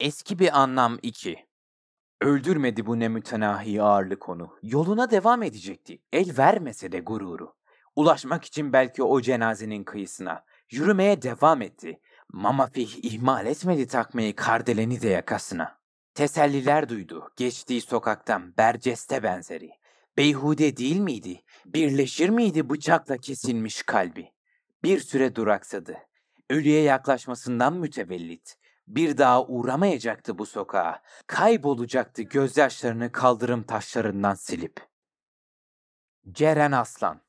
Eski bir anlam 2. Öldürmedi bu ne mütenahi ağırlık onu. Yoluna devam edecekti. El vermese de gururu. Ulaşmak için belki o cenazenin kıyısına. Yürümeye devam etti. Mamafih ihmal etmedi takmayı kardeleni de yakasına. Teselliler duydu geçtiği sokaktan berceste benzeri. Beyhude değil miydi? Birleşir miydi bıçakla kesilmiş kalbi? Bir süre duraksadı. Ölüye yaklaşmasından mütevellit. Bir daha uğramayacaktı bu sokağa. Kaybolacaktı gözyaşlarını kaldırım taşlarından silip. Ceren Aslan